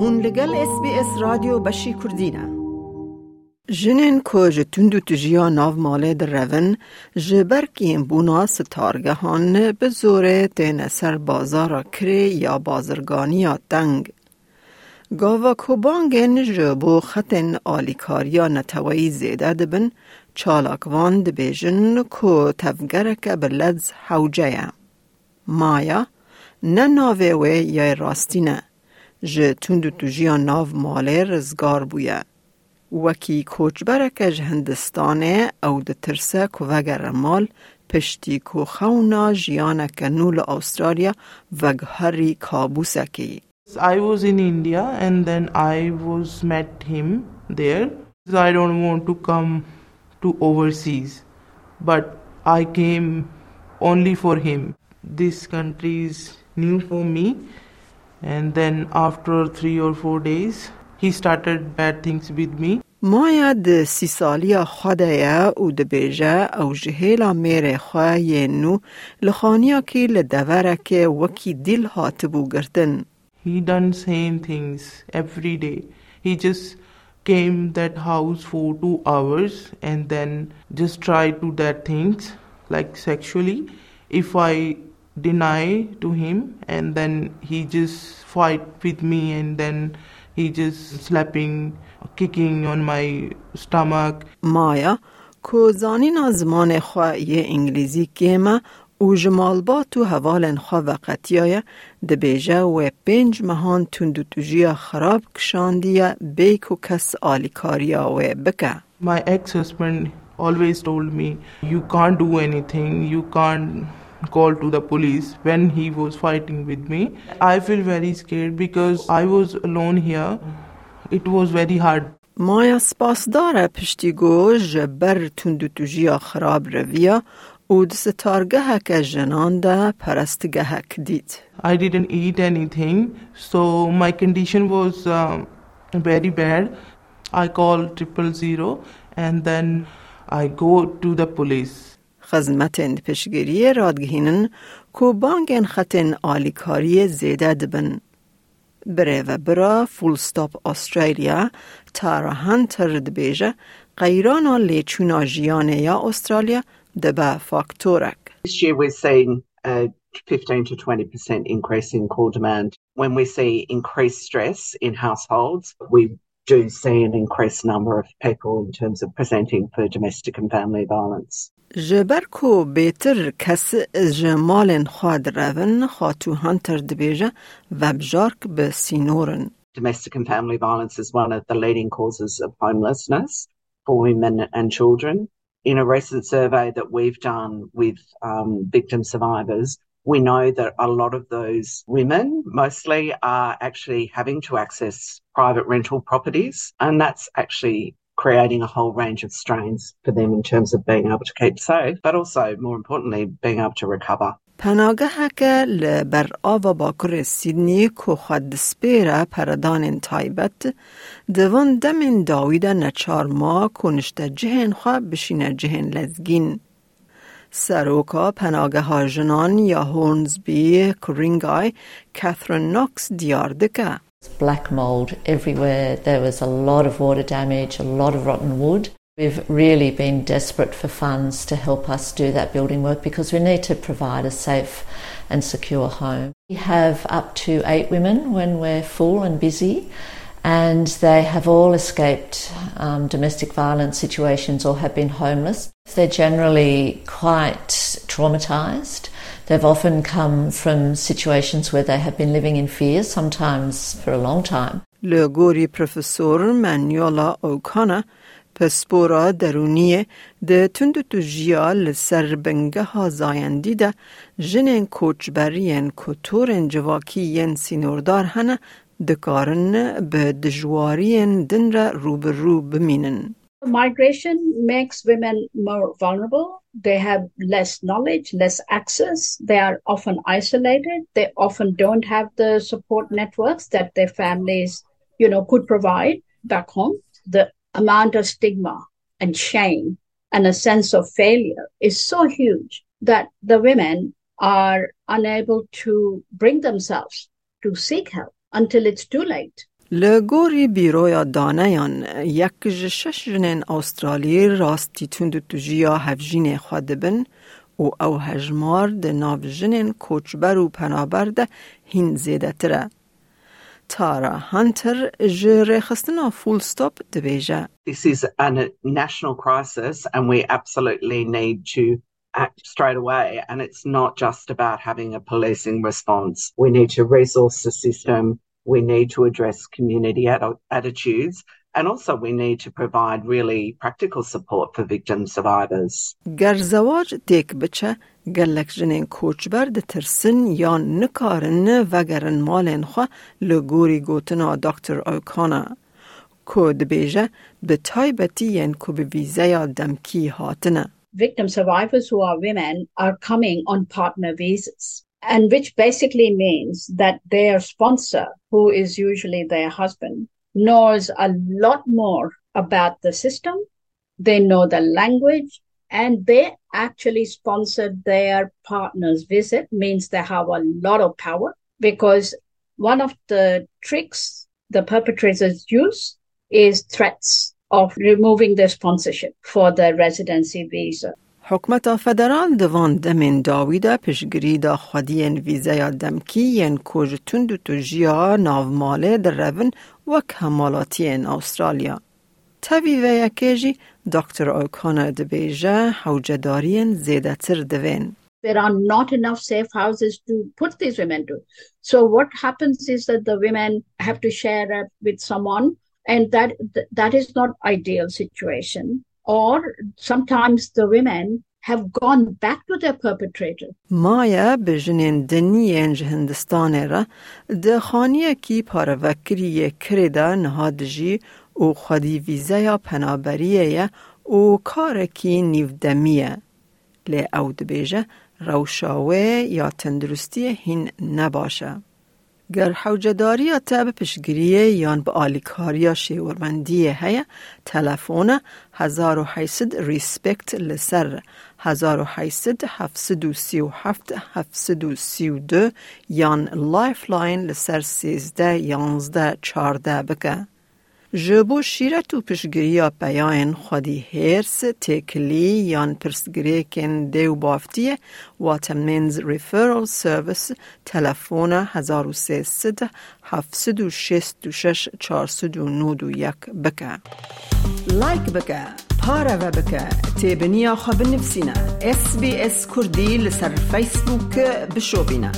هون لگل اس بی اس رادیو بشی کردینه جنین کو جه تندو تجیا ناو ماله در روین جه برکیم بونا ستارگهان به زوره تین سر بازارا کری یا بازرگانی دنگ. گاوا کوبانگن جه بو خطن آلیکاریا نتوایی زیده دبن چالاکوان دبیجن کو تفگرک بلدز حوجه مایا نه ناوه یا راستینه I was in India and then I was met him there. I don't want to come to overseas, but I came only for him. This country is new for me. and then after three or four days, he started bad things with me. مایا د سی سالیا خدایه او د بیجه او جهیلا میر خواه نو لخانیا که لدوره که وکی دل هاتبو گردن. He done same things every day. He just came that house for two hours and then just try to that things like sexually. If I deny to him and then he just fight with me and then he just slapping kicking on my stomach مایا کو زانین زمان خواه یه انگلیزی کیمه او جمالبا تو حوالن خواه وقتیای ده بیجه و پنج مهان تندو توجیا خراب کشاندیه بیک و کس آلیکاریا و بکه my ex-husband always told me you can't do anything you can't call to the police when he was fighting with me i feel very scared because i was alone here it was very hard مایا سپاس داره پشتی گو جبر تندو توجیا خراب رویا او د ستارگه که جنان ده پرستگه دید I didn't eat anything, so my condition was um, very bad. I called triple zero and then I go to the police. خزمتن پشگیری رادگهینن کو بانگن خطن آلیکاری زیده دبن. بره و برا فول ستاپ استرالیا تا هنتر دبیجه قیرانا لیچونا جیانه یا استرالیا دبا فاکتورک. This year we're seeing a 15 to 20% increase in call demand. When we see increased stress in households, we do see an increased number of people in terms of presenting for domestic and family violence. جبر کو بیتر کس جمال خواد روین خاتو هنتر دبیجه و بجارک به سینورن. Domestic and family violence is one of the leading causes of homelessness for women and children. In a recent survey that we've done with um, victim survivors, we know that a lot of those women mostly are actually having to access private rental properties, and that's actually creating a whole range of strains for them in terms of being able to keep safe, but also, more importantly, being able to recover. پناگه که لبر آوا باکر سیدنی که خود سپیره پردان تایبت دوان دمین داوید نچار ما کنشت جهن خواه بشینه جهن لزگین. سروکا پناگه ها جنان یا هورنزبی کرینگای کاترین نوکس دیار دکه. Black mold everywhere. There was a lot of water damage, a lot of rotten wood. We've really been desperate for funds to help us do that building work because we need to provide a safe and secure home. We have up to eight women when we're full and busy, and they have all escaped um, domestic violence situations or have been homeless. They're generally quite traumatised. They've often come from situations where they have been living in fear, sometimes for a long time. لگوری پروفسور منیولا اوکانا پسپورا درونیه ده تندو تو جیا لسر بنگه ها زایندی ده جنین کوچبرین کتورن جواکی ین سینوردار هنه دکارن به دجوارین دن را روبرو بمینن. Migration makes women more vulnerable. They have less knowledge, less access. They are often isolated. They often don't have the support networks that their families, you know, could provide back home. The amount of stigma and shame and a sense of failure is so huge that the women are unable to bring themselves to seek help until it's too late. لگوری بیرویا دانیان یک شش جنین استرالی راستی تند تجیا هفجین خود بن و او هجمار ده ناو جنین کوچبر و پنابر ده هین زیده تره. تارا هانتر جره خستنا فول ستوپ دبیجه. This is a national crisis and we absolutely need to act straight away. And it's not just about having a policing response. We need to resource the system. We need to address community attitudes. And also we need to provide really practical support for victim survivors. گر زواج دیک بچه گلک جنین کوچبر ده ترسن یا نکارن وگرن مالین خوا لگوری گوتنا دکتر اوکانا. کو دبیجه به تایبتی ین کو به ویزه یا دمکی هاتنه. victim survivors who are women are coming on partner visas. And which basically means that their sponsor, who is usually their husband, knows a lot more about the system. They know the language and they actually sponsored their partner's visit means they have a lot of power because one of the tricks the perpetrators use is threats of removing their sponsorship for the residency visa. حکمت فدرال دوان دمین داویدا پشگری دا خودین ویزا دمکی ین کوج تند تو جیا ناوماله در روین و کمالاتین استرالیا. تاوی و یکیجی دکتر اوکانا دبیجه حوجدارین زیده تر دوین. There are not enough safe houses to put these women to. So what happens is that the women have to share it with someone and that that is not ideal situation or sometimes the women have gone back to their perpetrator. مایا بجنین دنیین هندستان را ده خانیه کی پاروکریه کرده نهادجی او خودی ویزه یا پنابریه او کارکی نیودمیه. لی او دبیجه روشاوه یا تندرستی هین نباشه. گر حوجداری تا به پشگریه یان به آلیکاریا شیورمندی هیا تلفون 1800 ریسپکت لسر 1800 737 732 یان لایف لاین لسر 13 11 14 بکه. جبو شیرت و پشگریا بیاین خودی هرس تکلی یان پرسگری کن دیو بافتیه واتمنز ریفرال سرویس تلفون 1300 766 491 بکه لایک بکه پارا و بکه تیبنیا خواب نفسینا اس بی اس کردی لسر فیسبوک بشو بینه